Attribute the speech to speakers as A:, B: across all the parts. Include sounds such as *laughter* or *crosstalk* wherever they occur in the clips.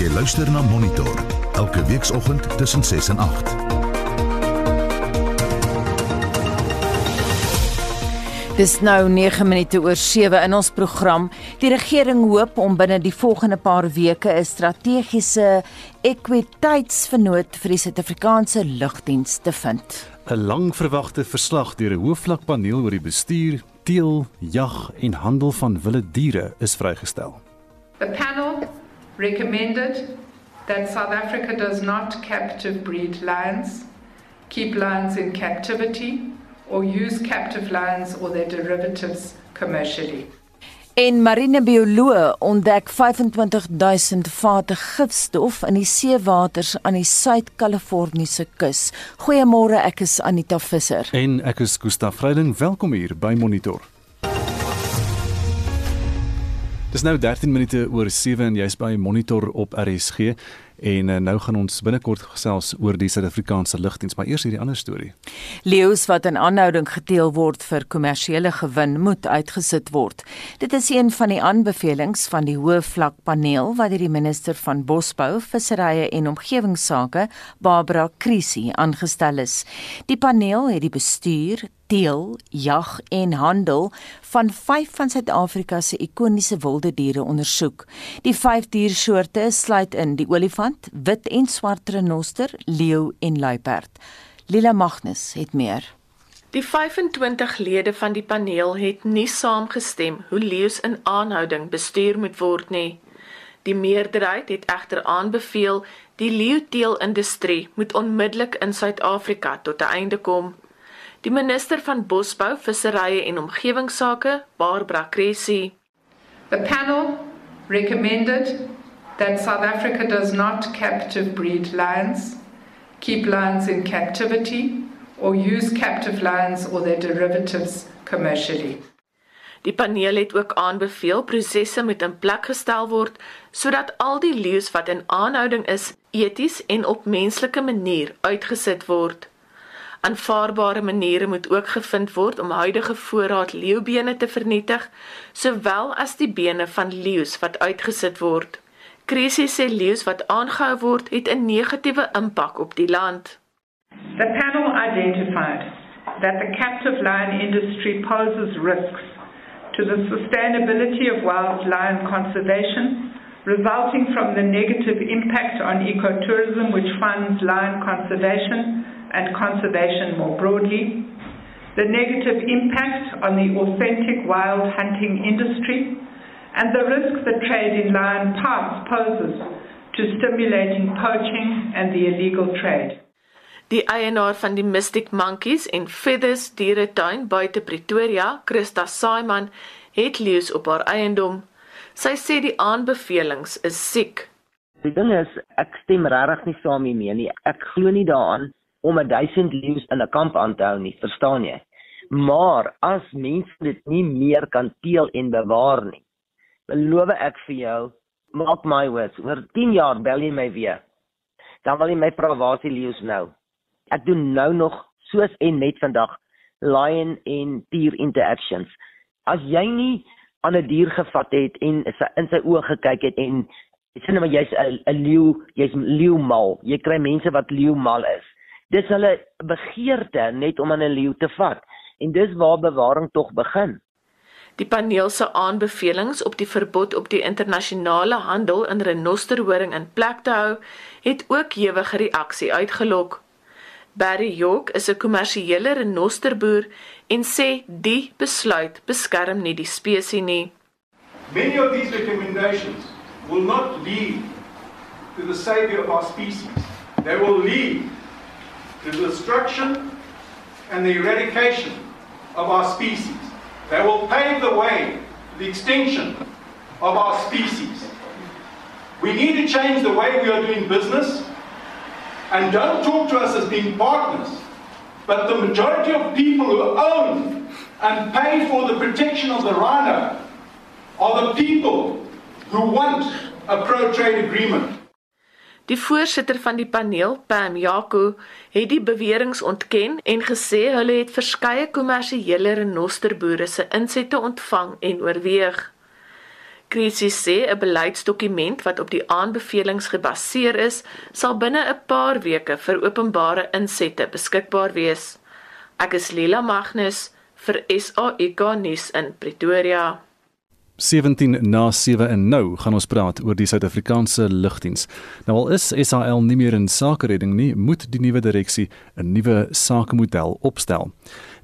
A: Jy luister na Monitor elke weekoggend tussen 6 en 8.
B: Dis nou 9 minute oor 7 in ons program. Die regering hoop om binne die volgende paar weke 'n strategiese ekwiteitsvernoot vir die Suid-Afrikaanse lugdiens te vind.
C: 'n Lang verwagte verslag deur 'n hoofvlakpaneel oor die bestuur, teel, jag en handel van wilde diere is vrygestel.
D: The panel recommended that South Africa does not captive breed lions, keep lions in captivity, or use captive lions or their derivatives commercially.
B: En marinebioloë ontdek 25000 vate gifstof in die seewaters aan die Suid-Kaliforniese kus. Goeiemôre, ek is Anita Visser.
C: En ek is Gustaf Vreiding, welkom hier by Monitor. Dis nou 13 minute oor 7 en jy's by Monitor op RSG en uh, nou gaan ons binnekort gesels oor die Suid-Afrikaanse lugdiens, maar eers hierdie ander storie.
B: Leeu's wat in aanhouding geteel word vir kommersiële gewin moet uitgesit word. Dit is een van die aanbevelings van die Hoëvlakpaneel wat deur die minister van Bosbou, Visserye en Omgewingsake, Barbara Krisi, aangestel is. Die paneel het die bestuur, teel, jag en handel van 5 van Suid-Afrika se ikoniese wilde diere ondersoek. Die 5 diersoorte sluit in die olifant, wit en swart renoster, leeu en luiperd. Lila Magnus het meer.
E: Die 25 lede van die paneel het nie saamgestem hoe leeu's in aanhouding bestuur moet word nie. Die meerderheid het egter aanbeveel die leeuteelindustrie moet onmiddellik in Suid-Afrika tot 'n einde kom. Die minister van Bosbou, Visserye en Omgewingsake, Barbara Kresi,
D: The panel recommended that South Africa does not captive breed lions, keep lions in captivity, or use captive lions or their derivatives commercially.
E: Die paneel het ook aanbeveel prosesse moet in plek gestel word sodat al die leeu's wat in aanhouding is, eties en op menslike manier uitgesit word. Aanvaarbare maniere moet ook gevind word om huidige voorraad leeubene te vernietig, sowel as die bene van leeu's wat uitgesit word. Krisie sê leeu's wat aangehou word, het 'n negatiewe impak op die land.
D: The panel identified that the captive lion industry poses risks to the sustainability of wild lion conservation, resulting from the negative impact on ecotourism, which funds lion conservation and conservation more broadly, the negative impact on the authentic wild hunting industry, and the risk that trade in lion parts poses to stimulating poaching and the illegal trade.
E: Die eienaar van die Mystic Monkeys en Feathers dieretuin buite Pretoria, Christa Saiman, het leeu's op haar eiendom. Sy sê die aanbevelings is siek.
F: Die ding is, ek stem regtig nie saam hiermee nie. Ek glo nie daaraan om 1000 leeu's in 'n kamp aan te hou nie, verstaan jy? Maar as mense dit nie meer kan teel en bewaar nie, beloof ek vir jou, maak my words, oor 10 jaar bel jy my weer. Dan wil jy my die leeu's nou? Ek doen nou nog soos en net vandag lion en tier interactions. As jy nie aan 'n dier gevat het en in sy oë gekyk het en sê net maar jy's 'n leeu, jy's leeumal. Jy kry mense wat leeumal is. Dis hulle begeerte net om aan 'n leeu te vat en dis waar bewaring tog begin.
E: Die paneel se aanbevelings op die verbod op die internasionale handel in renosterhoring in plek te hou, het ook ewige reaksie uitgelok. Barry York is 'n kommersiële renosterboer en sê die besluit beskerm nie die spesies nie.
G: Many of these recommendations will not lead to the saviour of our species. They will lead the destruction and the eradication of our species. They will pave the way to the extinction of our species. We need to change the way we are doing business and don't talk to us as being partners. But the majority of people who own and pay for the protection of the rhino are the people who want a pro trade agreement.
E: Die voorsitter van die paneel, Pam Jaco, het die beweringe ontken en gesê hulle het verskeie kommersiële renosterboere se insette ontvang en oorweeg. Krisis sê 'n beleidsdokument wat op die aanbevelings gebaseer is, sal binne 'n paar weke vir openbare insette beskikbaar wees. Ek is Lila Magnus vir SAK nuus in Pretoria.
C: 17 na 7 en nou gaan ons praat oor die Suid-Afrikaanse lugdiens. Nou al is SAL nie meer in sakeredding nie, moet die nuwe direksie 'n nuwe sakemodel opstel.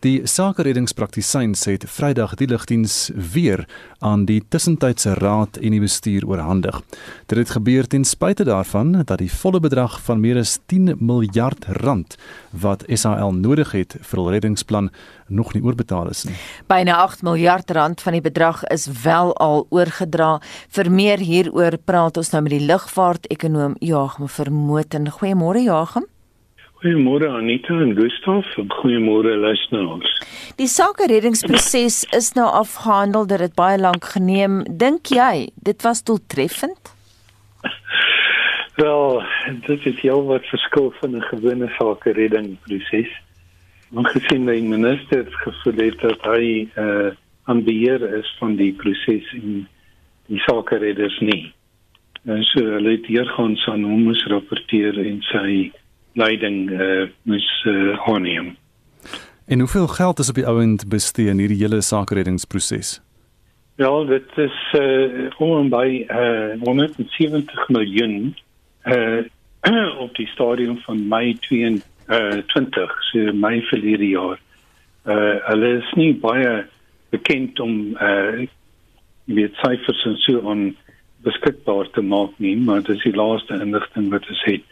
C: Die sakereddingspraktisyns het Vrydag die lugdiens weer aan die tussentydse raad en die bestuur oorhandig. Dit het gebeur ten spyte daarvan dat die volle bedrag van meer as 10 miljard rand wat SAL nodig het vir hul reddingsplan nog nie oorbetaal is nie.
B: Byna 8 miljard rand van die bedrag is wel al oorgedra. Vir meer hieroor praat ons nou met die lugvaart-ekonoom Joachim Vermoten. Goeiemôre Joachim.
H: Goeiemôre Anita en Gustaf goeiemôre luisteraars.
B: Die sake reddingsproses is nou afgehandel dat dit baie lank geneem. Dink jy dit was doeltreffend?
H: Wel, dit is heel wat verskil van 'n gewone sake reddingsproses. Want gesien die minister gevoel het dat hy uh aan beheer is van die proses en die sake redders nie. En so hulle het hier gaan aan hom moes rapporteer en sy leiding uh, moes uh, aanneem.
C: En hoeveel geld is op die ouend bestee in hierdie hele sakereddingsproses?
H: Ja, dit is uh, om en by uh, 170 miljoen uh, *clears throat* op die stadium van Mei 22, so Mei verlede jaar. Uh, hulle is nie baie bekend om uh, weet syfers en so aan beskikbaar te maak nie, maar dit is die laaste inligting wat ons het.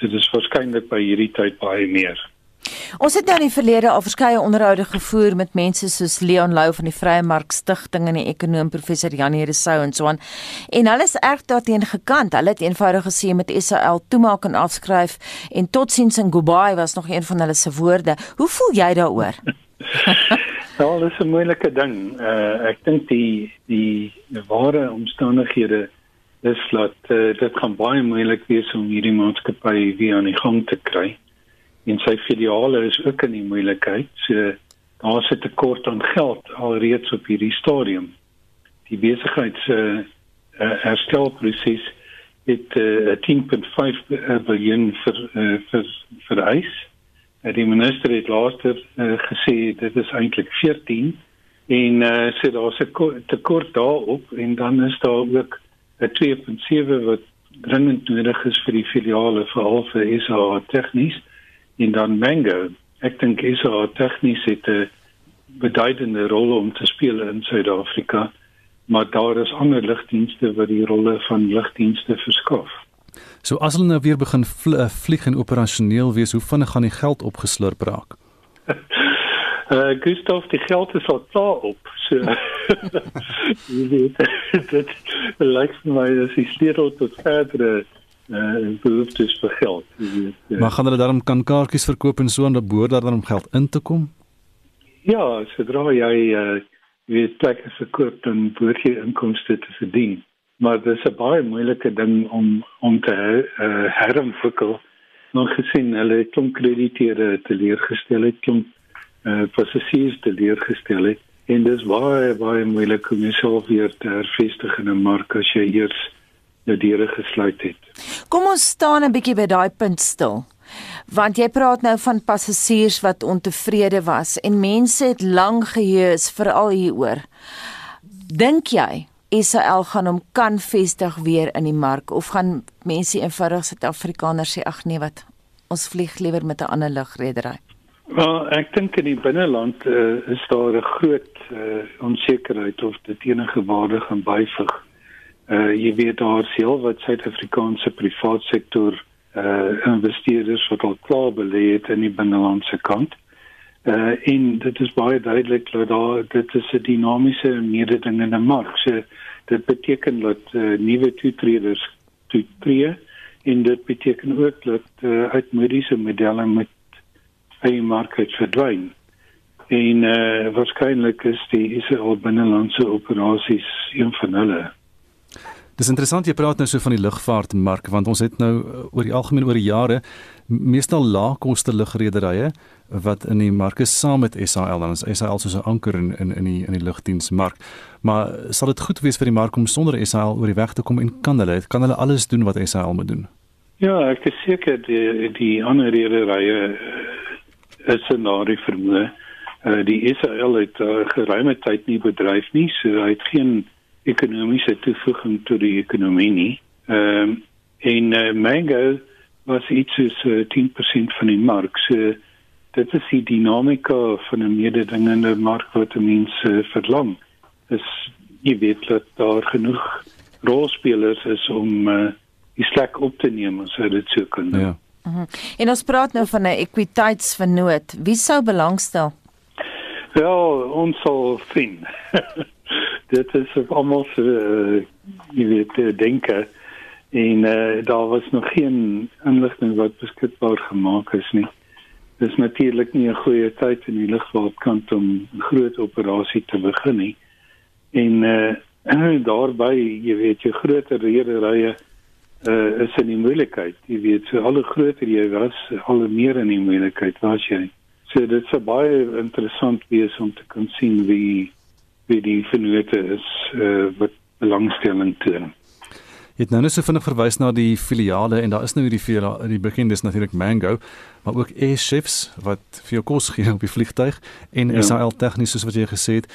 H: So dis waarskynlik by hierdie tyd baie meer.
B: Ons het nou in die verlede al verskeie onderhoude gevoer met mense soos Leon Lou van die Vrye Mark Stichting en die ekonom professor Janie Resou en so aan. En hulle is erg daarteen gekant. Hulle het eenvoudig gesê met SAL toemaak en afskryf en totsiens en goodbye was nog een van hulle se woorde. Hoe voel jy daaroor? *laughs*
H: Ja, dit is 'n moeilike ding. Uh ek dink die die ware omstandighede is dat uh, dit gaan baie moeilik wees om hierdie maatskappy weer aan die gang te kry. En sy filiale is ook in die moeilikheid. So daar's 'n tekort aan geld alreeds op hierdie stadium. Die besigheids uh, uh, herstelproses het uh, 10.5 miljard vir uh, vir vereis. Uh, die minister het laaster uh, gesê dit is eintlik 14 en uh, sê daar's 'n tekort daarop en dan is daar ook 2.7 wat dringend nodig is vir die filiale veral vir SA tegnies en dan Mango. Ek dink SA tegnies het 'n beduidende rol om te speel in Suid-Afrika, maar daar is ander lugdienste wat die rolle van lugdienste verskaf.
C: So as hulle nou weer begin vl vlieg en operasioneel wees, hoe vinnig gaan die geld opgeslurp raak? *laughs*
H: Uh Gustav, die geld is al klaar op. So *laughs* jy weet *laughs* dit lyk vir my as die sleutel tot verdere uh behoeftes vir geld. Weet,
C: uh. Maar gaan hulle daarom kan kaartjies verkoop en so en dan behoort daar dan om geld in te kom?
H: Ja, sodra jy uh weet plekke verkoop dan behoort jy inkomste te verdien. Maar dit is 'n baie moeilike ding om om te uh herontwikkel. Nog gesien hulle klomp krediteure teleurgestel het, klomp uh, passasiers teleurgestel het en dis baie baie moeilik om jouself weer te hervestig in 'n mark as jy eers jou deure gesluit het.
B: Kom ons staan 'n bietjie by daai punt stil. Want jy praat nou van passasiers wat ontevrede was en mense het lank geheus veral hieroor. Dink jy Israel gaan hom kan vestig weer in die mark of gaan mense eenvoudig Suid-Afrikaners sê ag nee wat ons vlieg liewer met 'n ander lugredery?
H: Wel, ek dink in die binneland uh, is daar 'n groot uh, onsekerheid of dit enige waarde gaan byvoeg. Uh jy weet daar is heel wat Suid-Afrikaanse privaat sektor uh investeerders wat al klaar belê het in die binnelandse kant. Uh en dit is baie duidelik dat daar dit is 'n dinamiese mededingende mark. So dit beteken dat uh, nuwe toetreders toetree en dit beteken ook dat uh, uitmodiese modelle met eie mark het verdwyn. En eh uh, waarskynlik is die Israel binnelandse operasies een van hulle.
C: Dis interessant jy praat nou so van die lugvaartmark want ons het nou uh, oor die algemeen oor die jare meestal laagkoste lugrederye wat in die mark is saam met SAL dan is SAL soos 'n anker in in in die in die lugdiensmark. Maar sal dit goed wees vir die mark om sonder SAL oor die weg te kom en kan hulle kan hulle alles doen wat SAL moet doen?
H: Ja, ek is seker die die ander rederye is 'n nare vermoë. Uh, die SAL het uh, geruime tyd nie bedryf nie, so hy het geen ekonomiese toevoeging tot die ekonomie nie. Ehm um, en uh, Mango was iets soos uh, 10% van die mark. So dit is die dinamika van 'n mededingende mark wat mense uh, verlang. Is jy weet dat daar genoeg rolspelers is om uh, die slek op te neem as dit sou kan. Ja.
B: Uh -huh. En ons praat nou van 'n ekwiteitsvernoot. Wie sou belangstel?
H: Wel, ons sal sien. *laughs* dit is almal so uh, jy weet uh, denke en uh, daar was nog geen inligting wat beskikbaar gemaak is nie. Dis natuurlik nie 'n goeie tyd in die lugvaartkant om 'n groot operasie te begin nie. En *clears throat* uh, daarbey, jy weet, jy groter rederye uh, is in die moeilikheid. Jy weet, so al hoe groter jy was, al hoe meer in die moeilikheid was jy. So dit sou baie interessant wees om te kan sien wie wie die vennote is uh, wat belangstelling toon.
C: Jy het nou net so vinnig verwys na die filiale en daar is nou hierdie filiale in die begin dis natuurlik Mango, maar ook Air Chefs wat vir jou kos gee op die vliegtyg en ja. SAL tegnies soos wat jy gesê het.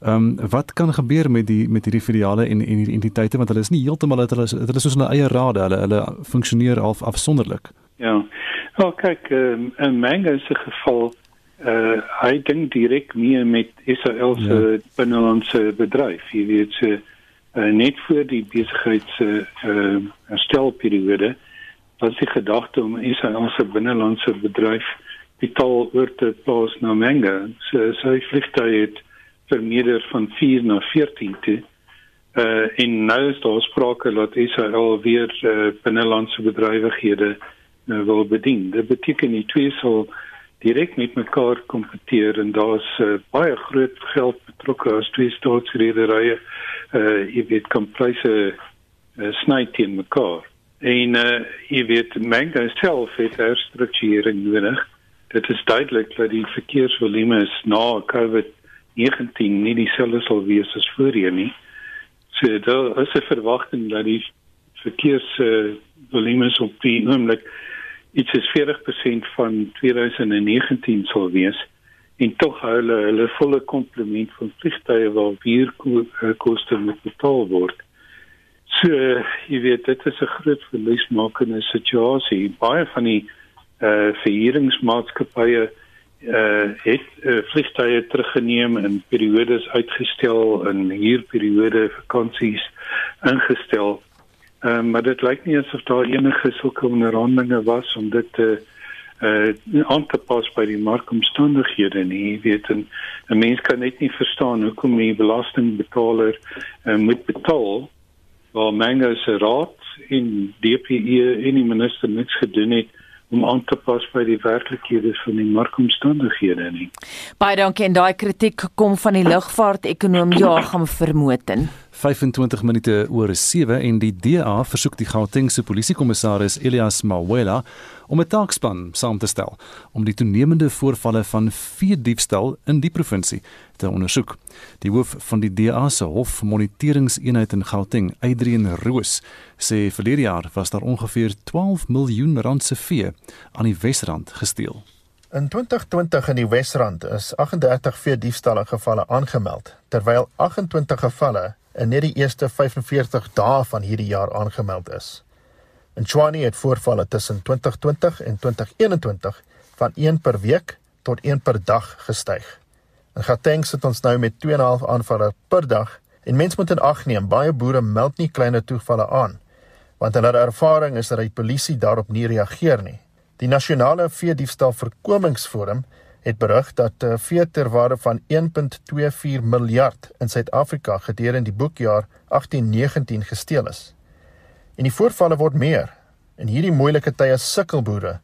C: Ehm um, wat kan gebeur met die met hierdie filiale en en hierdie entiteite want hulle is nie heeltemal hulle is hulle is soos 'n eie rade, hulle hulle funksioneer half afsonderlik.
H: Ja. Oh kyk, ehm um, in Mango se geval uh hy dink direk mee met SAL se ja. binnelandse bedryf. Jy weet se uh, net voor die besigheids uh herstelperiode was die gedagte om SAL se binnelandse bedryf betaal oor te plaas na Mango. So sy vliegtuig het vermeerder van 4 na 14 toe. Uh en nou is daar sprake dat SAL weer uh, binnelandse bedrywighede uh, wil bedien. Dit beteken die twee sal direk met mekaar kompeteer en daar's uh, baie groot geld betrokke as twee staatsrederye uh jy weet kom pryse uh, sny teen mekaar en uh jy weet Mango self het herstrukturering nodig dit is duidelik dat die verkeersvolume na COVID-19 nie dieselfde sal wees as voorheen nie so daar is 'n verwagting dat die verkeersvolume uh, op die oomblik iets is 40% van 2019 sal wees en tog hulle hulle volle komplement van vliegtye waar vier koste moet betaal word. So jy weet dit is 'n groot verliesmakende situasie. Baie van die eh uh, verhuuringsmaatskappye eh uh, het uh, vliegtye teruggeneem en periodes uitgestel en huurperiode vakansies ingestel. Ehm um, maar dit lyk nie asof daar enige sulke onderhandelinge was om dit te uh aan te pas by die markomstandighede nie. Jy weet 'n 'n mens kan net nie verstaan hoekom die belastingbetaler uh, moet betaal waar Mango se raad in DPE en die minister niks gedoen het om aan te pas by die werklikhede van die markomstandighede nie.
B: Baie dankie en daai kritiek kom van die lugvaart-ekonoom *clears throat* Joachim Vermoten.
C: 25 minute oor 7 en die DA versoek die Gautengse polisiekommissaris Elias Mawela om 'n taakspan saam te stel om die toenemende voorvalle van veediefstal in die provinsie te ondersoek. Die hoof van die DA se hofmoniteringseenheid in Gauteng, Adrian Roos, sê verlede jaar was daar ongeveer 12 miljoen rand se vee aan die Wesrand gesteel.
I: In 2020 in die Wesrand is 38 veediefstalle gevalle aangemeld, terwyl 28 gevalle in net die eerste 45 dae van hierdie jaar aangemeld is. In Tshwane het voorvalle tussen 2020 en 2021 van 1 per week tot 1 per dag gestyg. In Gauteng sit ons nou met 2.5 aanvalle per dag en mense moet in ag neem baie boere meld nie kleiner toevalle aan want hulle ervaring is dat die polisie daarop nie reageer nie. Die nasionale veediefstal voorkomingsforum het berig dat uh, vee ter waarde van 1.24 miljard in Suid-Afrika gedurende die boekjaar 1819 gesteel is. En die voorvalle word meer. In hierdie moeilike tye sukkel boere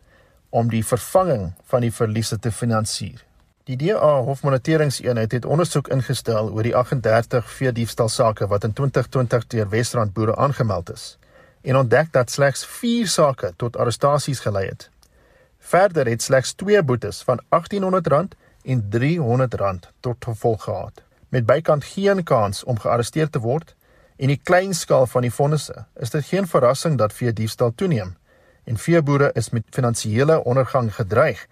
I: om die vervanging van die verliese te finansier. Die DA Hofmoniteringseenheid het ondersoek ingestel oor die 38 veediefstalsake wat in 2020 deur Wesrand boere aangemeld is en ontdek dat slegs 4 sake tot arrestasies gelei het. Verder het slegs 2 boetes van R1800 en R300 tot gevolg gehad. Met bykant geen kans om gearresteer te word en die klein skaal van die vonnisse, is dit geen verrassing dat veediefstal toeneem en veeboere is met finansiële ondergang gedreig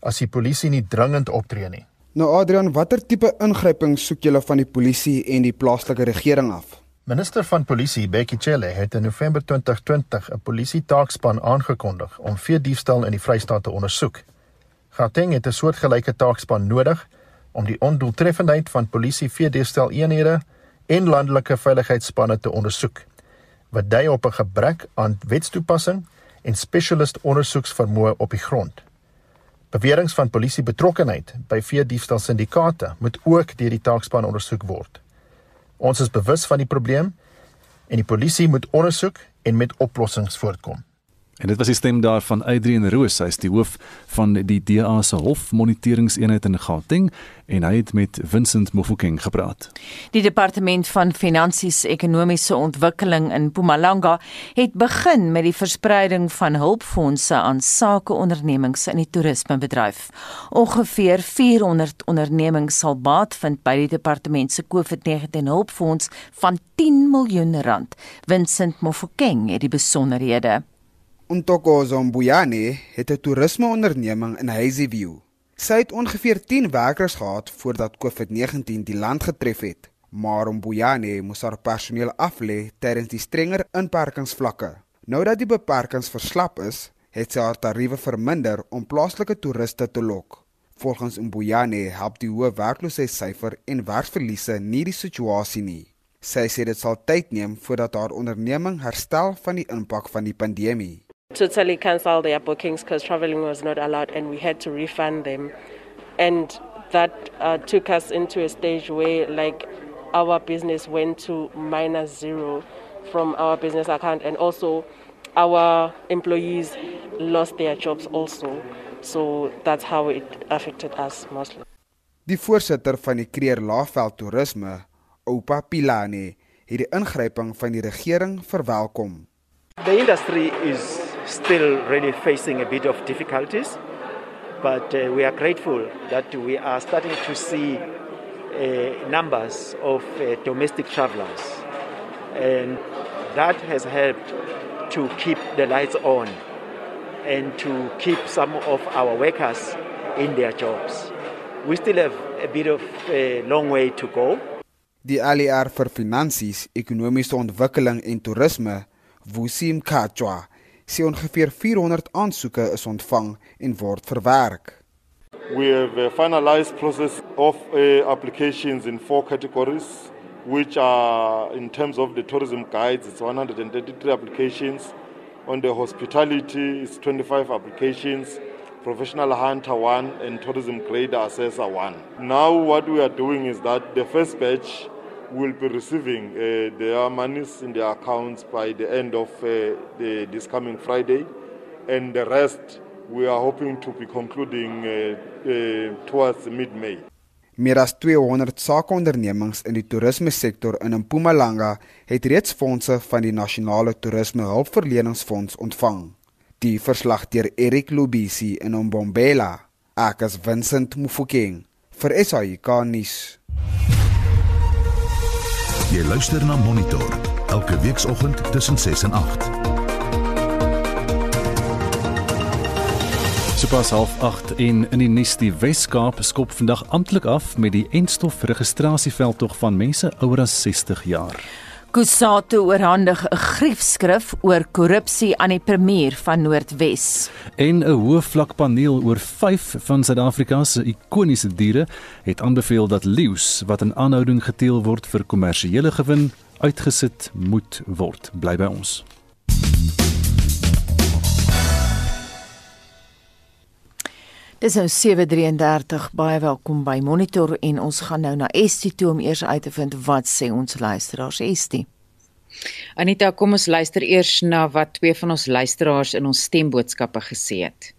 I: as die polisie nie dringend optree nie.
J: Nou Adrian, watter tipe ingryping soek julle van die polisie en die plaaslike regering af?
I: Minister van Polisie, Bekkie Cele, het in November 2020 'n polisie-taakspan aangekondig om veediefstal in die Vrystaat te ondersoek. Gauteng het 'n soortgelyke taakspan nodig om die ondoeltreffendheid van polisie-veediefstal-eenhede en landelike veiligheidsspanne te ondersoek, wat dui op 'n gebrek aan wetstoepassing en spesialist ondersoeksvermoë op die grond. Beweringe van polisie betrokkeheid by veediefstal syndikaate moet ook deur die taakspan ondersoek word. Ons is bewus van die probleem en die polisie moet ondersoek en met oplossings voortkom.
C: En dit was die stem daar van Adrian Roos, hy is die hoof van die DA se hofmoniteringseenheid in Gauteng en hy het met Vincent Mofokeng gepraat.
B: Die departement van finansies ekonomiese ontwikkeling in Mpumalanga het begin met die verspreiding van hulpfondse aan sakeondernemings in die toerismebedryf. Ongeveer 400 ondernemings sal baat vind by die departement se COVID-19 hulpfonds van 10 miljoen rand. Vincent Mofokeng het die besonderhede
J: Untokozo Mbuyane het 'n toerismeonderneming in Hazyview. Sy het ongeveer 10 werkers gehad voordat COVID-19 die land getref het, maar Mbuyane moes haar personeel aflê tydens die strenger inperkingsvlakke. Nou dat die beperkings verslap is, het sy haar tariewe verminder om plaaslike toeriste te lok. Volgens Mbuyane help die hoë werkloosheidssyfer en werksverliese nie die situasie nie. Sy sê dit sal tyd neem voordat haar onderneming herstel van die impak van die pandemie.
K: Totally cancelled their bookings because traveling was not allowed and we had to refund them. And that uh, took us into a stage where like our business went to minus zero from our business account and also our employees lost their jobs also. So that's how it affected us mostly.
J: Die voorsitter van die Kreer Laagveld Toerisme, Oupa Pilane, het die ingryping van die regering verwelkom.
L: The industry is still really facing a bit of difficulties, but uh, we are grateful that we are starting to see uh, numbers of uh, domestic travelers, and that has helped to keep the lights on and to keep some of our workers in their jobs. We still have a bit of a long way to go.
J: Die ALR vir finansies, ekonomiese ontwikkeling en toerisme, Wusim Kachwa, sê ongeveer 400 aansoeke is ontvang en word verwerk.
M: We have finalized process of uh, applications in four categories which are in terms of the tourism guides it's 133 applications. On the hospitality it's 25 applications. Professional hunter one and tourism grader assessor one. Now what we are doing is that the first batch will be receiving uh, their monies in their accounts by the end of uh, the, this coming Friday, and the rest we are hoping to be concluding uh, uh, towards mid-May.
J: Meer as 200 sakeondernemings in die toerismesektor in Mpumalanga het reeds fondse van die Nasionale Toerisme Hulpverleningsfonds ontvang. Die verslag deur Erik Lubisi in Ombombela, ek as Vincent Mufokeng vir SAK nuus.
A: Jy luister na Monitor elke weekoggend tussen 6 en 8.
C: Sopas half 8 en in die nuus die Wes-Kaap skop vandag amptelik af met die enstof registrasieveldtog van mense ouer as 60 jaar.
B: Kusatu oorhandig 'n griefskrif oor korrupsie aan die premier van Noordwes.
C: En 'n hoë vlak paneel oor 5 van Suid-Afrika se ikoniese diere het aanbeveel dat leeu's wat in aanhouding geteel word vir kommersiële gewin uitgesit moet word. Bly by ons.
B: Dis nou 7:33 baie welkom by Monitor en ons gaan nou na Estie toe om eers uit te vind wat sê ons luisteraars Estie.
N: Anita, kom ons luister eers na wat twee van ons luisteraars in ons stemboodskappe gesê het.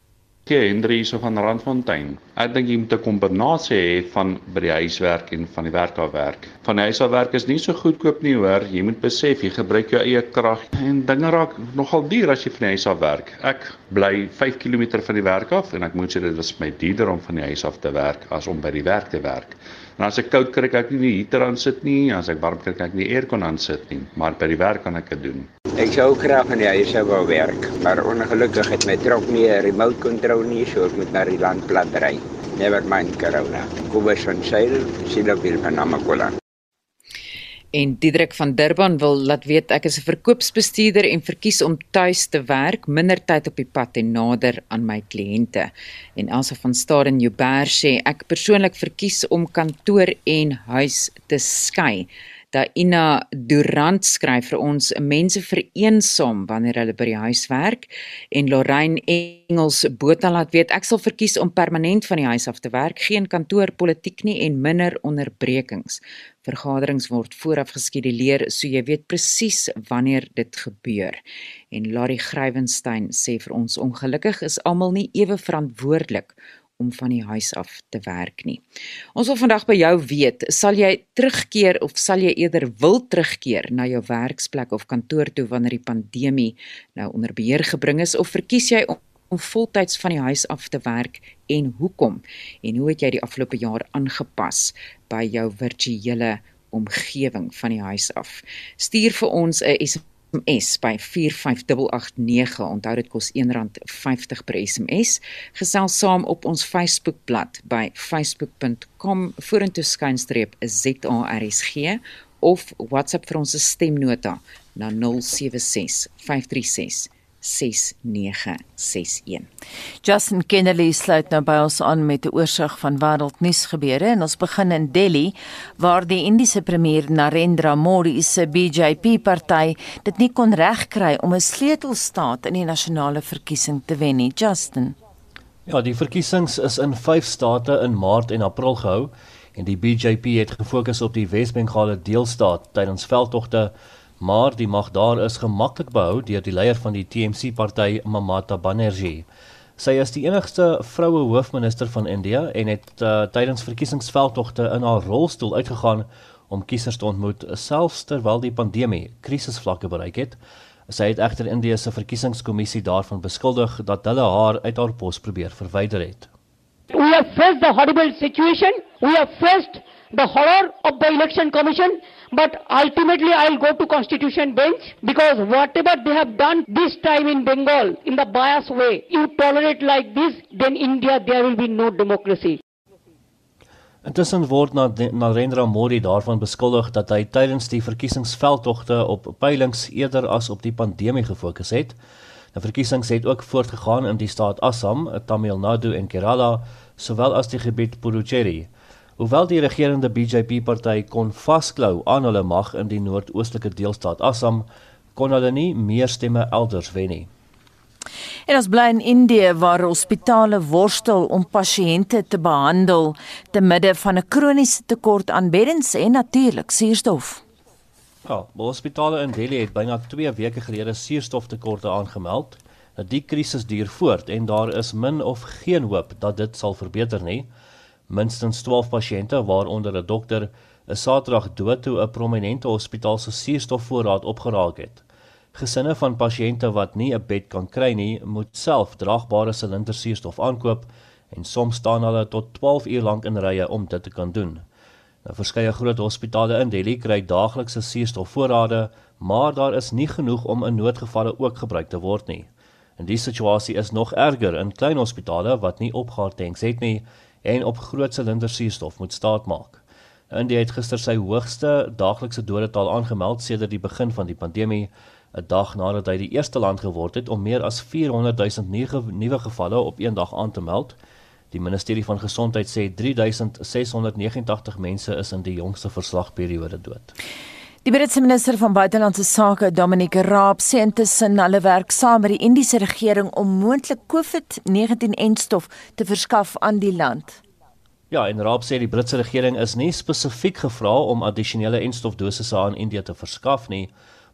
N: Kie Hendrie hierso van Randfontein. Ek dink jy moet 'n kombinasie hê van by die huiswerk en van die werk af werk. Van die huis af werk is nie so goedkoop nie hoor. Jy moet besef jy gebruik jou eie krag en dinge raak nogal duur as jy van die huis af werk. Ek bly 5 km van die werk af en ek moet sê dit is my duurder om van die huis af te werk as om by die werk te werk. En as ek koud kry, kan ek nie die heater aan sit nie, as ek warm kry, kan ek nie aircon aan sit nie, maar by die werk kan ek dit doen.
O: Ek sou graag in die huis wou werk, maar ongelukkig het my trok nie 'n remote control nie, so ek moet na die landplat ry. Never mind corona. Kobus van Sail, Silopil van Namakola.
P: En Diedrik van Durban wil laat weet ek is 'n verkoopsbestuurder en verkies om tuis te werk, minder tyd op die pad en nader aan my kliënte. En Elsa van Staden Joubert sê ek persoonlik verkies om kantoor en huis te skei. Daina Durant skryf vir ons mense vereensaam wanneer hulle by die huis werk en Lorraine Engels Botha laat weet ek sal verkies om permanent van die huis af te werk, geen kantoor politiek nie en minder onderbrekings. Vergaderings word vooraf geskeduleer so jy weet presies wanneer dit gebeur. En Larry Grywenstein sê vir ons ongelukkig is almal nie ewe verantwoordelik om van die huis af te werk nie. Ons wil vandag by jou weet, sal jy terugkeer of sal jy eerder wil terugkeer na jou werksplek of kantoor toe wanneer die pandemie nou onder beheer gebring is of verkies jy om, om voltyds van die huis af te werk en hoekom? En hoe het jy die afgelope jaar aangepas by jou virtuele omgewing van die huis af? Stuur vir ons 'n SMS by 45889. Onthou dit kos R1.50 per SMS. Gesels saam op ons Facebookblad by facebook.com vorentoe skynstreep ZARSG of WhatsApp vir ons stemnota na 076 536 6961.
B: Justin Kennedy sluit nou by ons aan met 'n oorsig van wêreldnuus gebeure en ons begin in Delhi waar die Indiese premier Narendra Modi se BJP party dit nie kon regkry om 'n sleutelstaat in die nasionale verkiesing te wen nie. Justin.
Q: Ja, die verkiesings is in 5 state in Maart en April gehou en die BJP het gefokus op die Wes-Bengale deelstaat tydens veldtogte maar die mag daar is gemaklik behou deur die leier van die TMC party Mamata Banerjee. Sy is die enigste vroue hoofminister van India en het uh, tydens verkiesingsveldtogte in haar rolstoel uitgegaan om kiesers te ontmoet selfs terwyl die pandemie krisisvlakke bereik het. Sy het egter India se verkiesingskommissie daarvan beskuldig dat hulle haar uit haar pos probeer verwyder het.
R: We have faced the horrible situation. We have faced the horror of the election commission but ultimately I'll go to constitution bench because whatever they have done this time in Bengal in the bias way, you tolerate like this, then India there will be no democracy.
Q: Intussen word Narendra Modi daarvan beskuldig dat hy tydens die verkiesingsveldtogte op peilings eerder as op die pandemie gefokus het. Die verkiesings het ook voortgegaan in die staat Assam, Tamil Nadu en Kerala, sowel as die gebied Puducherry. Hoewel die regerende BJP-party kon vasklou aan hulle mag in die noordoostelike deelstaat Assam, kon hulle nie meer stemme elders wen nie.
B: En ons bly in Indië waar hospitale worstel om pasiënte te behandel te midde van 'n kroniese tekort aan beddens en natuurlik suurstof.
Q: Ja, hospitale in Delhi het byna 2 weke gelede suurstoftekorte aangemeld. Nou die krisis duur voort en daar is min of geen hoop dat dit sal verbeter nie. Minstens 12 pasiënte, waaronder 'n dokter, is Saterdag dood toe 'n prominente hospitaal se suurstofvoorraad opgeraak het. Gesinne van pasiënte wat nie 'n bed kan kry nie, moet self draagbare silinders suurstof aankoop en soms staan hulle tot 12 uur lank in rye om dit te kan doen. Nou verskeie groot hospitale in Delhi kry daaglikse suurstofvoorrade, maar daar is nie genoeg om in noodgevalle ook gebruik te word nie. En die situasie is nog erger in klein hospitale wat nie opgaar tanks het nie en op groot silinder suurstof moet staatmaak. India het gister sy hoogste daaglikse dodetal aangemeld sedert die begin van die pandemie, 'n dag nadat hy die eerste land geword het om meer as 400 000 nuwe gevalle op een dag aan te meld. Die ministerie van gesondheid sê 3689 mense is in die jongste verslagperiode dood.
B: Die Britse minister van buitelandse sake, Dominic Raab, sê intussen hulle werk saam met die Indiese regering om moontlik COVID-19-enstof te verskaf aan die land.
Q: Ja, en Raab sê die Britse regering is nie spesifiek gevra om addisionele enstofdosisse aan Indië te verskaf nie,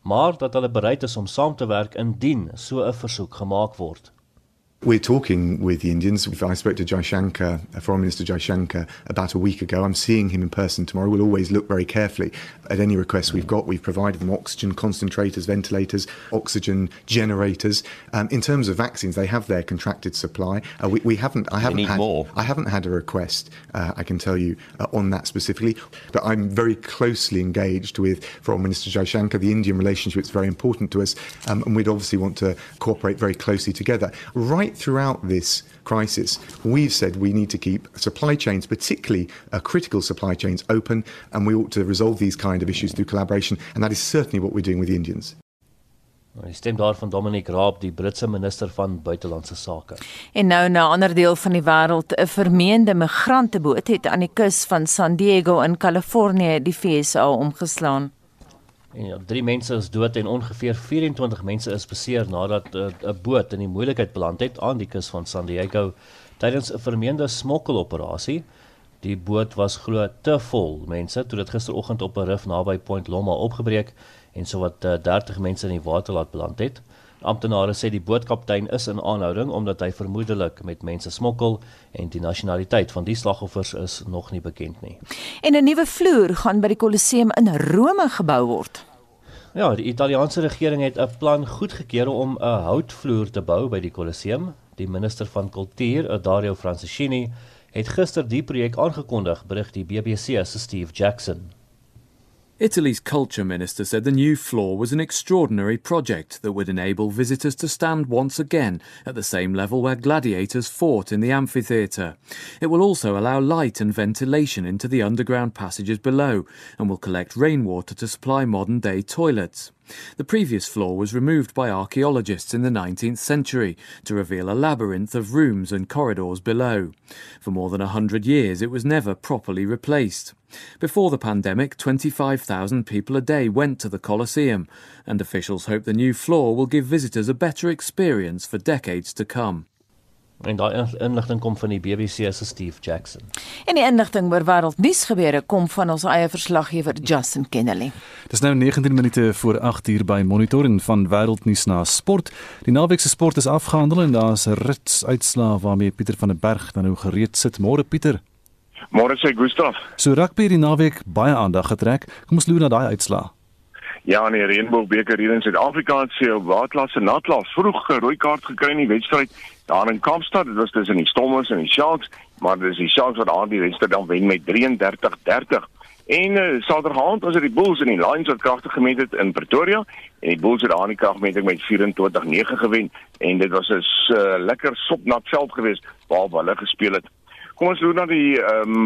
Q: maar dat hulle bereid is om saam te werk indien so 'n versoek gemaak word.
S: We're talking with the Indians. I spoke to Jaishankar, Foreign Minister Jaishankar, about a week ago. I'm seeing him in person tomorrow. We'll always look very carefully at any requests we've got. We've provided them oxygen concentrators, ventilators, oxygen generators. Um, in terms of vaccines, they have their contracted supply. Uh, we, we, haven't. I haven't had. More. I haven't had a request. Uh, I can tell you uh, on that specifically. But I'm very closely engaged with Foreign Minister Jaishankar. The Indian relationship is very important to us, um, and we'd obviously want to cooperate very closely together. Right throughout this crisis, we've said we need to keep supply chains, particularly uh, critical supply chains, open, and we ought to resolve these kind of issues through collaboration, and that is certainly what we're doing with the Indians.
Q: Die stem daar van Dominic Raab, die Britse minister van buitelandse sake.
B: En nou na 'n ander deel van die wêreld, 'n vermeende migranteboot het aan die kus van San Diego in Kalifornië die VSA omgeslaan.
Q: En ja, drie mense is dood en ongeveer 24 mense is beseer nadat eh, 'n uh, boot in die moeilikheid beland het aan die kus van San Diego tydens 'n vermeende smokkeloperasie. Die boot was glo te vol mense toe dit gisteroggend op 'n rif naby Point Loma opgebreek en sowat uh, 30 mense in die water laat beland het. Amptenare sê die bootkaptein is in aanhouding omdat hy vermoedelik met mense smokkel en die nasionaliteit van die slagoffers is nog nie bekend nie.
B: En 'n nuwe vloer gaan by die Kolosseum in Rome gebou word.
Q: Ja, die Italiaanse regering het 'n plan goedgekeur om 'n houtvloer te bou by die Kolosseum. Die minister van kultuur, Dario Franceschini, het gister die projek aangekondig, berig die BBC se Steve Jackson.
T: Italy's culture minister said the new floor was an extraordinary project that would enable visitors to stand once again at the same level where gladiators fought in the amphitheatre. It will also allow light and ventilation into the underground passages below and will collect rainwater to supply modern day toilets. The previous floor was removed by archaeologists in the 19th century to reveal a labyrinth of rooms and corridors below. For more than a hundred years, it was never properly replaced. Before the pandemic, 25,000 people a day went to the Colosseum, and officials hope the new floor will give visitors a better experience for decades to come.
Q: En daai inligting kom van die BBC se Steve Jackson.
B: En die inligting oor wêreldnuus gebeure kom van ons eie verslaggewer Justin Kennedy.
C: Dis nou 19 minute voor 8 uur by monitoring van wêreldnuus na sport. Die naweek se sport is afgehandel en daar's 'n rits uitslaa waarmee Pieter van der Berg dan nou gereed sit. Môre Pieter.
U: Môre sê Gustaf.
C: So rugby die naweek baie aandag getrek. Kom ons loer na daai uitslaa.
U: Ja, in die Reënboogbeker hier in Suid-Afrika het se waarklasse natlas vroeg rooi kaart gekry in die wedstryd daar in Kaapstad. Dit was tussen die Stormers en die Sharks, maar dis die Sharks wat aan die wedstryd dan wen met 33-30. En uh, Saterdag was dit die Bulls en die Lions wat kragtig gemeet het in Pretoria en die Bulls het aan die kragmeting met 24-9 gewen en dit was 'n uh, lekker sopnat veld geweest waar hulle gespeel het. Kom ons loop na die ehm um,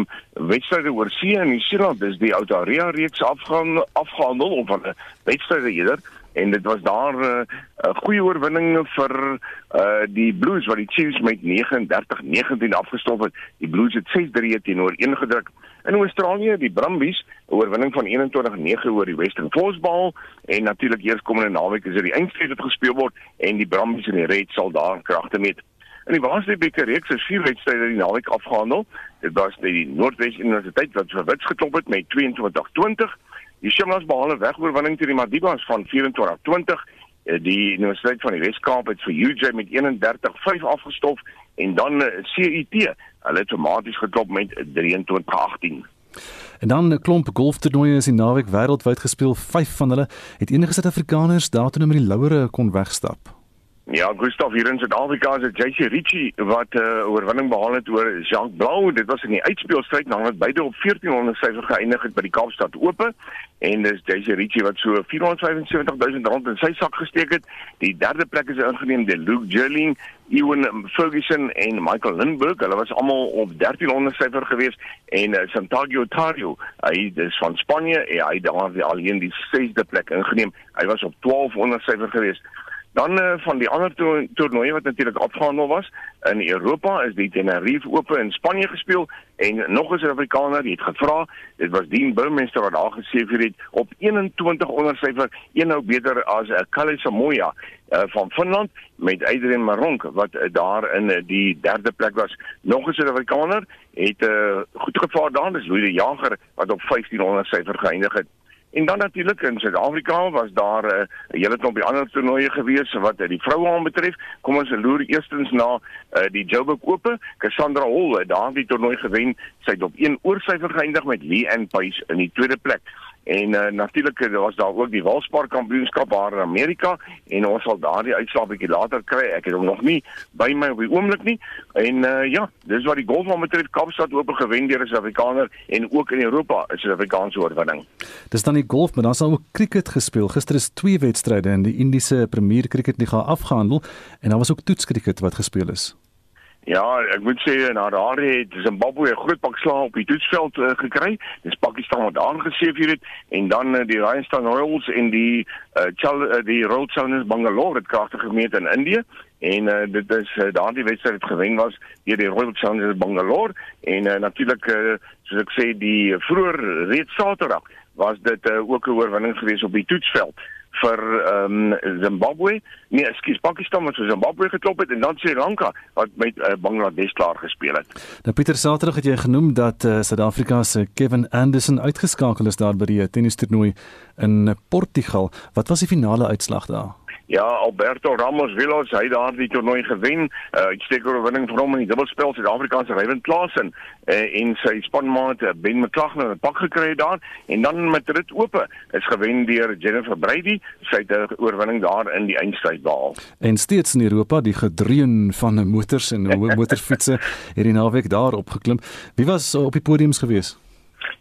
U: wedstryde oor see in Nieu-Seeland. Dis die Outaria reeks afgaan afgehandel of 'n wedstryde eerder en dit was daar eh, 'n uh, goeie oorwinning vir uh, die Blues wat die Chiefs met 39-19 afgestop het. Die Blues het 6-3 teenoor 1 gedruk. In Australië, die Brumbies, 'n oorwinning van 21-9 oor die Western Force en natuurlik eers komende naweek is dit die eindstryd wat gespeel word en die Brumbies en die Reds sal daar kragte meet. In die Waasdiebeker reeks is vier wedstryde die naweek afgehandel. Dit was die Noordwes Universiteit wat vir Wits geklop het met 22-20. Die Shimlas behaal 'n wegoorwinning teen die Madibas van 24-20. Eh, die Universiteit van die Wes-Kaap het vir UJ met 31-5 afgestof en dan eh, CUT, hulle het outomaties geklop met 23-18.
C: En dan 'n klomp golftoernooie is in naweek wêreldwyd gespeel. 5 van hulle het enige Suid-Afrikaners daartoe met die louere kon wegstap.
U: Ja, Gustav hier in Suid-Afrika is JC Ritchie wat 'n uh, oorwinning behaal het oor Jacques Blau. Dit was in die uitspelstryd nadat beide op 1400 syfer geëindig het by die Kaapstad Ope en dis JC Ritchie wat so 475000 rand in sy sak gesteek het. Die derde plek is ingeneem deur Luke Jerling, Ewan Ferguson en Michael Lindbergh. Hulle was almal op 1300 syfer geweest en uh, Santiago Tario, hy is van Spanje en hy daar alleen die sesde plek ingeneem. Hy was op 1200 syfer geweest. Dan uh, van die ander to toernooie wat natuurlik afgehandel was in Europa is die Tenerife Ope in Spanje gespeel en nog 'n Suid-Afrikaner het gevra, dit was Dean Burmester wat daar vir het op 21 onder syfer, een nou beter as 'n uh, Kalle Samoya uh, van Finland met Adrian Maronk wat uh, daar in uh, die derde plek was. Nog 'n Suid-Afrikaner het uh, goed gevaar daar, dis Louis de Jager wat op 1500 syfer geëindig het. En dan natuurlik in Suid-Afrika was daar 'n uh, hele klompie ander toernooie gewees wat uh, die vroue aanbetref. Kom ons loer eerstens na uh, die Joburg Ope. Cassandra Hall het daardie toernooi gewen. Sy het op 1 oorsyfer geëindig met Lee Ann Pace in die tweede plek. En uh, natuurlik eh, was daar ook die Walspar kampioenskap daar in Amerika en ons sal daardie uitslag bietjie later kry. Ek het hom nog nie by my op die oomblik nie. En uh, ja, dis wat die golf van betref Kaapstad oop gewen deur 'n Suid-Afrikaner en ook in Europa is 'n Suid-Afrikaanse oorwinning.
C: Dis dan die golf, maar dan sal ook cricket gespeel. Gister is twee wedstryde in die Indiese Premier Cricket Liga afgehandel en daar was ook toetskriket wat gespeel is.
U: Ja, ek moet sê na daardie het Zimbabwe 'n groot pak slaag op die toetsveld uh, gekry. Dis Pakistan wat aangesef hier het. En dan uh, die Rajasthan Royals en die uh, Chal uh, die Royal Challengers Bangalore het kragtig gemeet in Indië. En uh, dit is uh, daardie wedstryd het gewen was deur die Royal Challengers Bangalore. En uh, natuurlik uh, soos ek sê die vroeër reeds Saterdag was dit uh, ook 'n oorwinning geweest op die toetsveld vir ehm um, Zimbabwe. Nee, ekskuus, Pakistan wat vir Zimbabwe geklop het en dan Sri Lanka wat met uh, Bangladesh klaar gespeel het.
C: Nou Pieter Saterdag het jy genoem dat uh, Suid-Afrika se Kevin Anderson uitgeskakel is daar by die tennistoernooi in Portugal. Wat was die finale uitslag daar?
U: Ja, Alberto Ramos Villas, hy het daardie toernooi gewen. Uh uitstekende oorwinning vir hom in die dubbelspel Suid-Afrikaanse Ryan Klaasen uh, en sy spanmaat uh, Ben McLaughlin het 'n pak gekry daar en dan met dit oop is gewen deur Jennifer Brady. Sy het 'n oorwinning daar in die eindstryd behaal.
C: En steeds in Europa, die gedreun van motors en *laughs* motorfietsse hierdie naweek daar opgeklim. Wie was op die podiums geweest?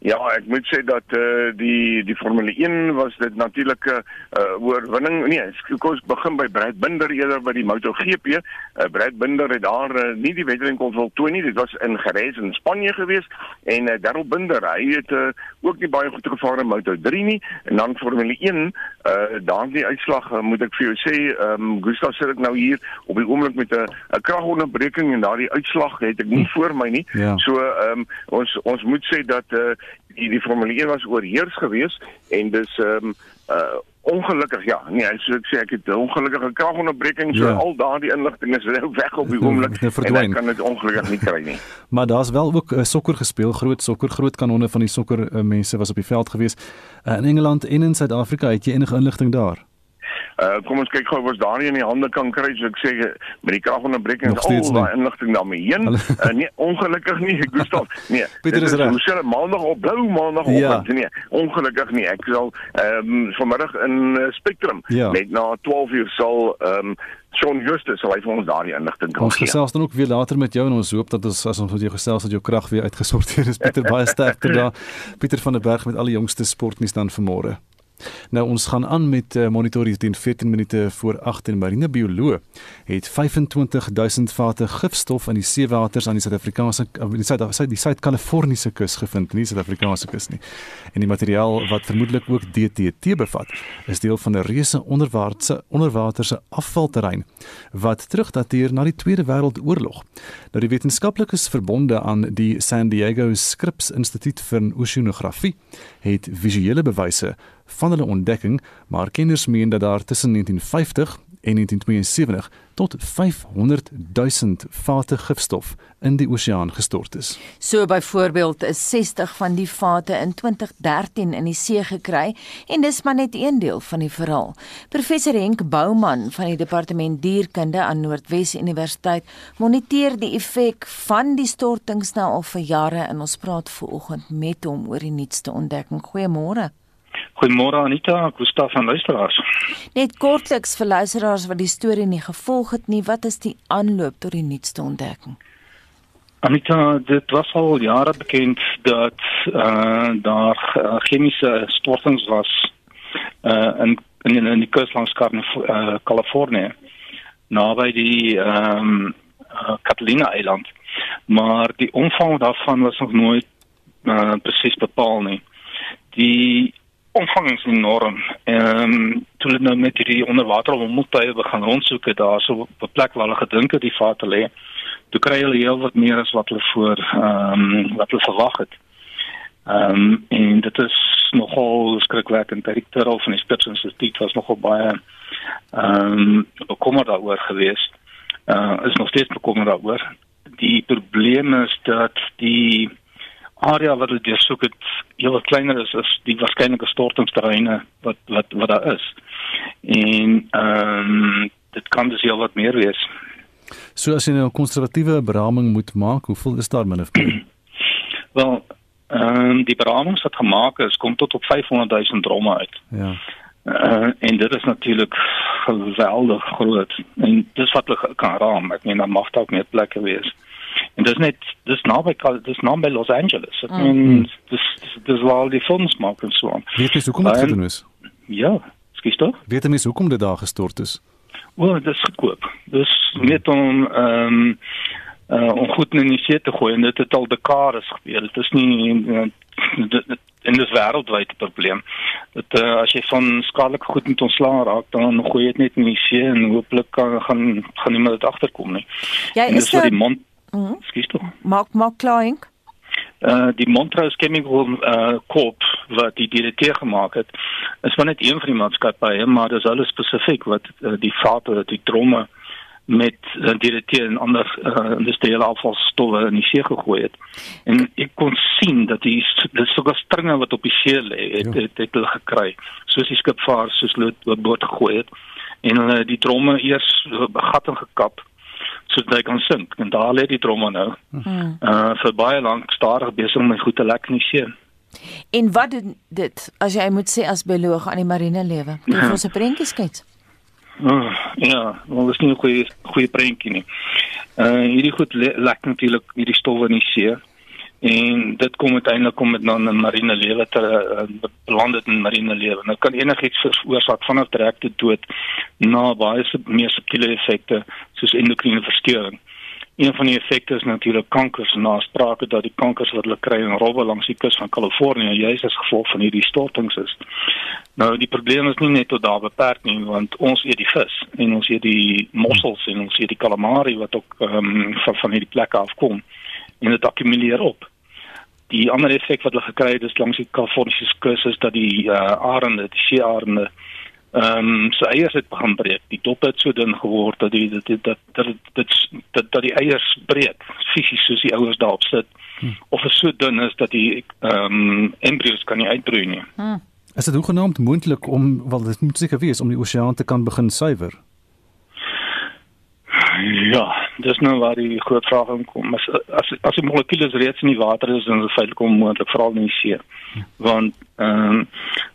U: Ja, ek moet sê dat eh uh, die die Formule 1 was dit natuurlike uh, oorwinning. Nee, kos begin by Brad Binder eerder by die MotoGP. Uh, Brad Binder het daar uh, nie die wedren kon voltooi nie. Dit was in Jerez in Spanje geweest en uh, Darryl Binder, hy het uh, ook nie baie goed gevaar in Moto3 nie. En dan Formule 1, eh uh, daardie uitslag uh, moet ek vir jou sê, ehm um, Gustav sit ek nou hier op die oomblik met 'n 'n kragonderbreking en daardie uitslag het ek nie hm. voor my nie. Ja. So ehm um, ons ons moet sê dat eh uh, die die Formule 1 was oorheers geweest en dis ehm um, uh ongelukkig ja nee so ek sê ek het 'n ongelukkige kragonderbreking so ja. al daardie inligting is nou weg op die oomblik en ek kan dit ongelukkig nie kry nie. *laughs*
C: Maar daar's wel ook uh, sokker gespeel groot sokker groot kanonne van die sokker uh, mense was op die veld geweest. Uh, in Engeland en in Suid-Afrika het jy enige inligting daar
U: Uh kom ons kyk gou of ons daar nie in die hande kan kry so ek sê met die kragonderbreking is al daai inligting daarmee heen. Uh, nee, ongelukkig nie, Gustav. Nee. *laughs*
C: Pieter is reg.
U: Ons sê maandag op blou maandag op. Ja. Nee, ongelukkig nie. Ek sal ehm um, vanmiddag in uh, Spectrum ja. net na 12 uur sal ehm um, Sean Justus sal hy vir ons daardie inligting kan
C: gee. Ons gesels dan ook weer later met jou en ons hoop dat ons as ons met jou gesels dat jou krag weer uitgesorteer is. Pieter baie sterkte *laughs* daar. Pieter van der Berg met al die jongste sportnuus dan vanmôre. Nou ons gaan aan met uh, monitor hier teen 14 minute voor 8 en marine bioloog het 25000 vate gifstof in die seewaters aan die Suid-Afrikaanse die Suid die Suid-Kaliforniese kus gevind, nie Suid-Afrikaanse kus nie. En die materiaal wat vermoedelik ook DDT bevat, is deel van 'n reuse onderwaartse onderwaterse afvalterrein wat terugdateer na die Tweede Wêreldoorlog. Nou die wetenskaplikes verbonde aan die San Diego Scripps Instituut vir Oseanografie het visuele bewyse van hulle ontdekking, maar kenners meen dat daar tussen 1950 en 1972 tot 500 000 vate gifstof in die oseaan gestort is.
B: So byvoorbeeld is 60 van die vate in 2013 in die see gekry en dis maar net een deel van die verhaal. Professor Henk Bouman van die departement dierkunde aan Noordwes Universiteit moniteer die effek van die stortings nou al vir jare en ons praat vooroggend met hom oor die nuutste ontdekking. Goeiemôre.
V: Goeiemôre Anita, Gustaf van luisteraars.
B: Net kortliks vir luisteraars wat die storie nie gevolg het nie, wat is die aanloop tot die nuutste ontdekking?
V: Anita, dit was al jare bekend dat uh daar uh, chemiese stortings was uh in in in die kus langs uh, Kalifornië naby die ehm um, uh, Catalina eiland. Maar die omvang daarvan was nog nooit uh, presies bepaal nie. Die omvang is enorm. Ehm um, toe hulle nou met hierdie onderwater hommeltuie begin rondsoek het daar so op 'n plek waar hulle gedink het die vate lê, toe kry hulle heel wat meer as wat hulle voor ehm um, wat hulle verwag het. Ehm um, en dit is nogal skrikwekkend. Die direkteur van die Spits Instituut was nogal baie ehm um, bekommerd daaroor geweest. Uh is nog steeds bekommerd daaroor. Die probleem is dat die area wat hulle deursoek het heel wat kleiner is as die waarskynlike stortingsterreine wat wat wat daar is. En ehm um, dit kan dus heel wat meer wees.
C: So as jy nou 'n konservatiewe beraming moet maak, hoeveel is daar min of meer? *clears throat*
V: Wel, ehm um, die beramings wat gemaak is, kom tot op 500 000 dromme uit.
C: Ja.
V: Uh, en dit is natuurlik geweldig groot en dis wat hulle kan raam ek meen daar mag dalk meer plekke wees en dis net dis naby dis naby Los Angeles. Ek meen mm. dis dis waar die films maak en so aan.
C: Weet jy hoekom dit gedoen is?
V: Ja skiet toch
C: weet jy hoekom dit daar gestort is?
V: Wel dis goedkoop. Dis net om ehm um, uh, om goed in die see te gooi en dit het al dekades gebeur. Dit is nie uh, dit, en dis wêreldwyd 'n probleem. Dat uh, as jy van skadelike goed met ontslaa raak, dan gooi jy dit net in die see en hooplik kan gaan gaan niemand dit agterkom nie.
B: Jy
V: en
B: is
V: vir die mond
B: Mhm.
V: Skies toe.
B: Maak maak klaar.
V: Uh die Montrose Chemical uh Corp wat die DDT gemaak het, is van net een van die maatskappye, maar dis hulle spesifiek wat uh, die vate, die dromme met uh, DDT en ander uh, industriële afvalstowwe in die see gegooi het. En ek kon sien dat die dis sogar stringe wat op die see lê, het, het, het, het hulle gekry. Soos die skipvaar soos hulle boot gegooi het en hulle uh, die dromme eers gat en gekap sodat hy kan sink en daar lê die dromme nou. Hmm. Uh vir baie lank stadig besig om my goed te lek in die see.
B: En wat doen dit as jy moet sê as bioloog aan die marine lewe? Jy ja. *laughs* ons 'n prentjie skets.
V: Uh, ja, wel is nie 'n goeie goeie prentjie nie. Uh hierdie goed le lek natuurlik hierdie stowwe in die see en dit kom uiteindelik kom met dan 'n marine lewe te uh, beland in marine lewe. Nou kan enigiets veroorsaak vanaf direkte dood na baie meer subtiele effekte soos endokriene versteuring. Een van die effekte is natuurlik kankers na sprake dat die kankers wat hulle kry in robbe langs die kus van Kalifornië juis as gevolg van hierdie stortings is. Nou die probleem is nie net tot daar beperk nie want ons eet die vis en ons eet die mossels en ons eet die calamari wat ook um, van van hierdie plekke afkom en dit akkumuleer op die ander effek wat hulle gekry het is langs die Kaliforniese kus is dat die uh, arende, die seearende ehm um, sy eiers het begin breek. Die dop het so dun geword dat die dat dat dat dat dat, dat die eiers breek fisies soos die ouers daarop sit. Hmm. Of is so dun is dat die ehm um, embryos kan nie uitbroei nie. Hmm.
C: Is dit hoegenaamd moontlik om wel dit moet seker wees om die oseaan te kan begin suiwer?
V: Ja, dis nou waar die groot vraag inkom. As as as die molekules reeds in die water is, dan is dit feitelik onmoontlik veral in die see. Want ehm um,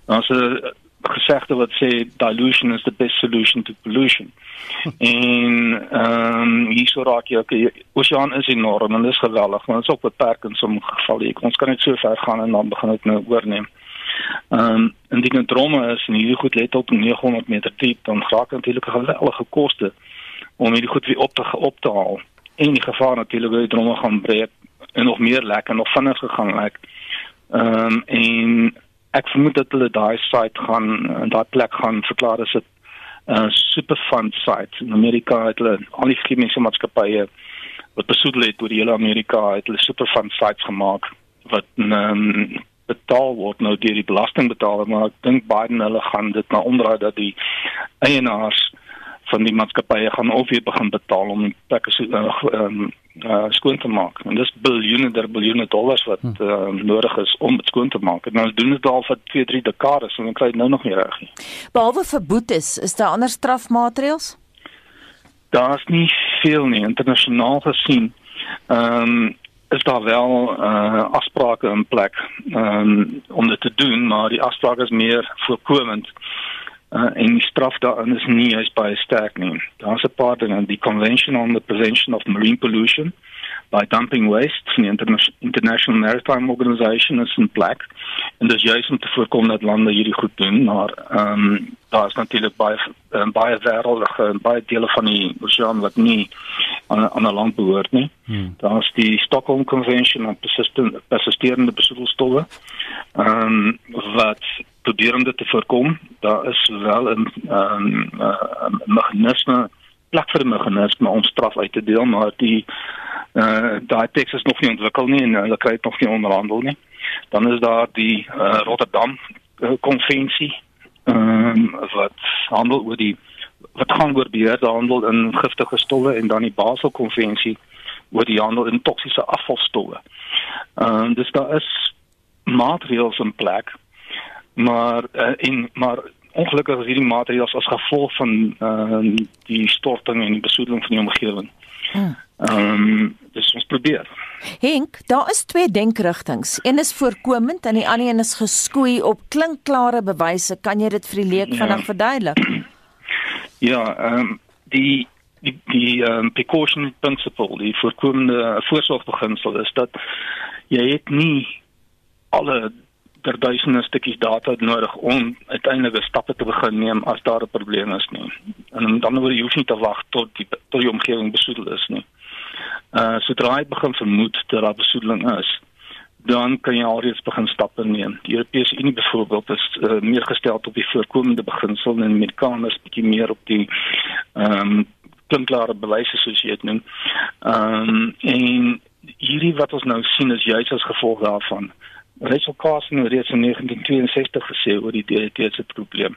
V: as 'n gesegde wat sê dilution is the best solution to pollution. *laughs* en ehm um, hier so raak jy ook die oseaan is enorm en dit is geweldig, maar dit is ook beperk in sommige gevalle. Ons kan net so ver gaan en dan begin dit nou oorneem. Ehm um, en die dromme is en hierdie goed let op 900 meter diep, dan raak natuurlik 'n geweldige koste om hierdie goed weer op te op te haal. En die gevaar natuurlik dat die dromme gaan breek en nog meer lek en nog vinniger gaan lek. Ehm um, en ek vermoed dat hulle daai site gaan en daai plek gaan verklaar as 'n uh, superfund site. In Amerika het hulle al die chemiese maatskappye wat besoedel het oor die hele Amerika het hulle superfund sites gemaak wat um, betaal word nou deur die belastingbetaler maar ek dink Biden hulle gaan dit nou omdraai dat die eienaars van die maatskappye gaan of weer begin betaal om plekke so uh, um, uh, skoon te maak. En dis biljoene der biljoene dollars wat uh, nodig is om dit skoon te maak. En nou doen dit al vir 2, 3 dekades en dan kry dit nou nog meer reg.
B: Behalwe vir boetes, is daar ander strafmaatreëls?
V: Daar's nie veel nie internasionaal gesien. Ehm um, is daar wel uh afsprake in plek um, om dit te doen, maar die afsprake is meer voorkomend uh, en die straf daarin is nie juist baie sterk nie. Daar's 'n paar dinge, die Convention on the Prevention of Marine Pollution by Dumping Waste van die Interna International Maritime Organization is in plek en dit is juist om te voorkom dat lande hierdie goed doen, maar ehm um, daar is natuurlik baie uh, baie wêreldige baie dele van die oseaan wat nie aan 'n land behoort nie. Hmm. Daar's die Stockholm Convention on persistent persisterende besoedelstowwe. Ehm um, wat probeer om dit te voorkom. Daar is wel 'n um, uh, meganisme plek vir 'n meganisme om straf uit te deel, maar die uh, daai teks is nog nie ontwikkel nie en hulle kry dit nog nie onderhandel nie. Dan is daar die uh, Rotterdam konvensie um, wat handel oor die wat gaan oor beheerde handel in giftige stowwe en dan die Basel konvensie oor die handel in toksiese afvalstowwe. Ehm uh, dis daar is maatreëls in plek. Maar uh, en maar ongelukkig is hierdie maatreëls as gevolg van uh, die storting en die besoedeling van die omgewing. Ehm um, dis ons probeer.
B: Henk, daar is twee denkrigtinge. Een is voorkomend en die ander een is geskoei op klinkklare bewyse. Kan jy dit vir die leek vinnig ja. verduidelik? *clears throat*
V: Ja, ehm um, die die die um, precaution principle, die voorkomende voorsorgbeginsel is dat jy het nie alle ter duisende stukkies data nodig om uiteindelik stappe te begin neem as daar 'n probleem is nie. En dan word jy hoef nie te wag tot die tot die omgewing besoedel is nie. Uh sodra jy begin vermoed dat daar besoedeling is, dan kan jy alreeds begin stappe neem. Die Europese Unie byvoorbeeld is uh, meer gestel op die voorkomende beginsel en Amerikaners bietjie meer op die ehm um, klinklare bewyse soos jy dit noem. Ehm um, en hierdie wat ons nou sien is juis as gevolg daarvan. Rachel Carson het reeds in 1962 gesê oor die DDT se probleem.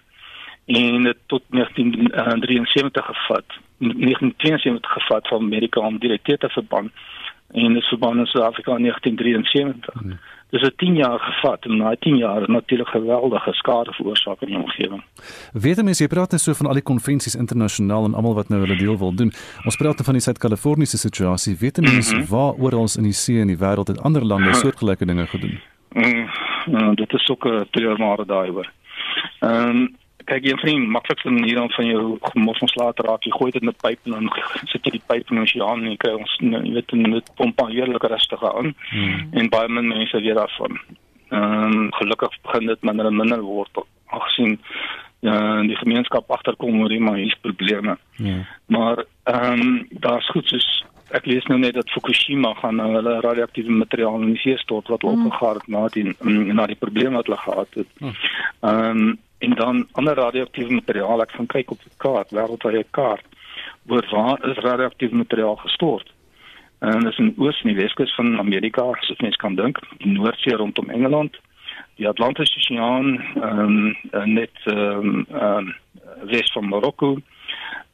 V: En dit tot 1973 gevat. 1972 gevat van Amerika om DDT te verbân en dit verbân in Suid-Afrika in 1973. Hmm. Dis 'n 10 jaar gevat en na 10 jaar natuurlik geweldige skade veroorsaak in die omgewing.
C: Weet mense jy praat net so van al die konvensies internasionaal en almal wat nou hulle deel wil doen. Ons praat dan van die Suid-Kaliforniese situasie. Weet mense mm -hmm. waar oral in die see en die wêreld het ander lande *laughs* soortgelyke dinge gedoen?
V: Mm, uh, dit is ook 'n treurmare daai hoor. Ehm um, kyk jy vriend, maklikste manier om van jou mos ontslae te raak, jy gooi dit in 'n pyp en dan sit jy die pyp in die oseaan en jy kry ons nou, jy weet net pomp aan heerlik rustig aan. Hmm. En baie min mense weet daarvan. Ehm um, gelukkig begin dit minder en minder word aangesien ja die gemeenskap agterkom oor die maar hier's probleme. Ja. Maar ehm um, daar's goed soos ek lees nou net dat Fukushima gaan nou hulle radioaktiewe materiaal in die see stort wat mm. opgegaar het na die mm, na die probleme wat hulle gehad het. Mm. Ehm um, en dan ander radioaktiewe materiaal ek gaan kyk op die kaart, wêreldwye kaart, waar waar is radioaktiewe materiaal gestort? En dit is in oos en die weskus van Amerika, as mens kan dink, die Noordsee rondom Engeland, die Atlantiese Oseaan, ehm um, net ehm um, um, wes van Marokko,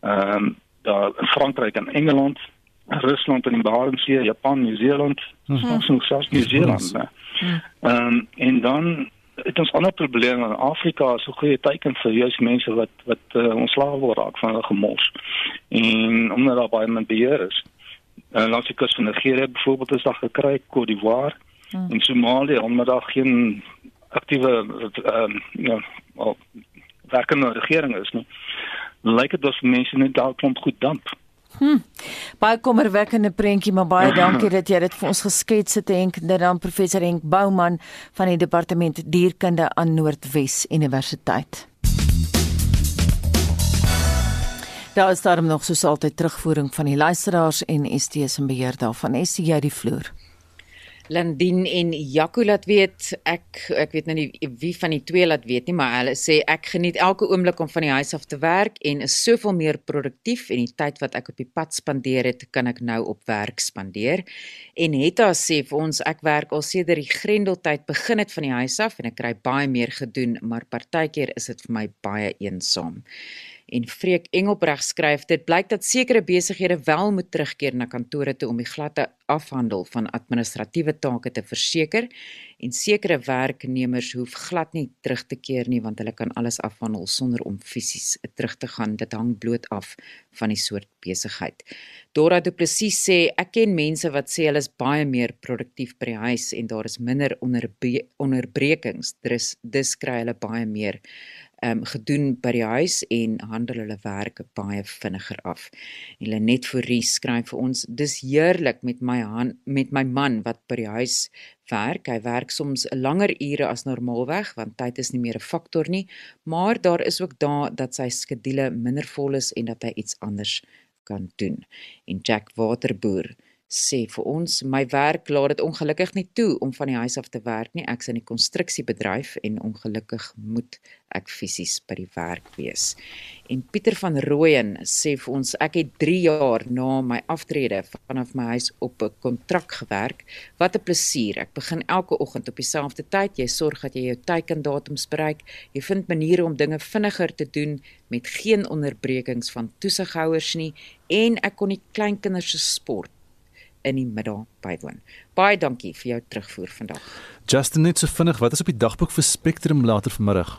V: ehm um, daar Frankryk en Engeland Rusland en die Barentssee, Japan, Nieu-Seeland, ons hmm. nog selfs Nieu-Seeland. Hmm. Ehm um, en dan het ons ander probleme in Afrika, so goeie teken vir juis mense wat wat uh, ontslae word raak van hulle gemors. En omdat daar baie min beheer is. Uh, langs die kus van Nigeria byvoorbeeld is daar gekry Côte d'Ivoire hmm. en Somalië omdat daar geen aktiewe ehm uh, ja, werkende regering is nie. Lyk dit of mense net dalk klomp goed damp.
B: Hm. Baie kommerwekkende prentjie, maar baie *clears throat* dankie dat jy dit vir ons geskets het en dit dan professor Henk Bouman van die departement dierkunde aan Noordwes Universiteit. Daar is daarom nog soos altyd terugvoering van die luisteraars en ST se beheer daarvan. ST jy die vloer.
P: Landin en Jaco laat weet ek ek weet nou nie wie van die twee laat weet nie maar hulle sê ek geniet elke oomblik om van die huis af te werk en is soveel meer produktief en die tyd wat ek op die pad spandeer het kan ek nou op werk spandeer. En Hetta sê vir ons ek werk al sedert die grendeltyd begin het van die huis af en ek kry baie meer gedoen maar partykeer is dit vir my baie eensaam En Freek Engelbreg skryf dit blyk dat sekere besighede wel moet terugkeer na kantore toe om die gladde afhandel van administratiewe take te verseker en sekere werknemers hoef glad nie terug te keer nie want hulle kan alles afhandel sonder om fisies terug te gaan dit hang bloot af van die soort besigheid. Dora Du Plessis sê ek ken mense wat sê hulle is baie meer produktief by die huis en daar is minder onderbrekings dis dis kry hulle baie meer um, gedoen by die huis en handel hulle werk baie vinniger af. Hulle net vir Ries skryf vir ons: "Dis heerlik met my hand met my man wat by die huis werk. Hy werk soms langer ure as normaalweg want tyd is nie meer 'n faktor nie, maar daar is ook dae dat sy skedule minder vol is en dat hy iets anders kan doen." En Jack Waterboer sê vir ons my werk laat dit ongelukkig nie toe om van die huis af te werk nie. Ek's in die konstruksiebedryf en ongelukkig moet ek fisies by die werk wees. En Pieter van Rooyen sê vir ons ek het 3 jaar na my aftrede vanaf my huis op 'n kontrak gewerk. Wat 'n plesier ek begin elke oggend op dieselfde tyd. Jy sorg dat jy jou teikendatums bereik. Jy vind maniere om dinge vinniger te doen met geen onderbrekings van toesighouers nie. En ek kon die kleinkinders se sport in die middag bywoon. Baie dankie vir jou terugvoer vandag.
C: Justin net so vinnig, wat is op die dagboek vir Spectrum later vanmiddag?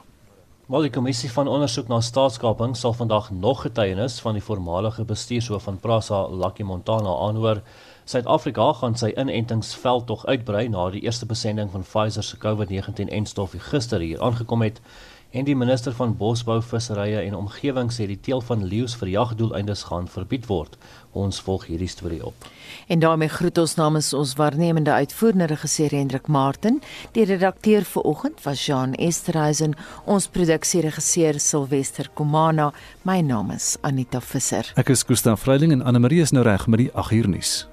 Q: Maar die kommissie van ondersoek na staatskaping sal vandag nog getuienis van die voormalige bestuurshoof van Prasa, Lucky Montana, aanhoor. Suid-Afrika gaan sy inentingsveldtog uitbrei na die eerste besending van Pfizer se COVID-19-enstof gister hier aangekom het en die minister van Bosbou, Visserye en Omgewing sê die teel van leeu's vir jagdoeleindes gaan verbied word. Ons volg hierdie storie op.
B: En daarmee groet ons namens ons waarnemende uitvoerende regisseur Hendrik Martin, die redakteur vir oggend was Jean Esterhuizen, ons produksieregisseur Silwester Komana, my naam is Anita Visser.
C: Ek is Gustaf Vreiling en Anne Marie is nou reg met die 8 uur nuus.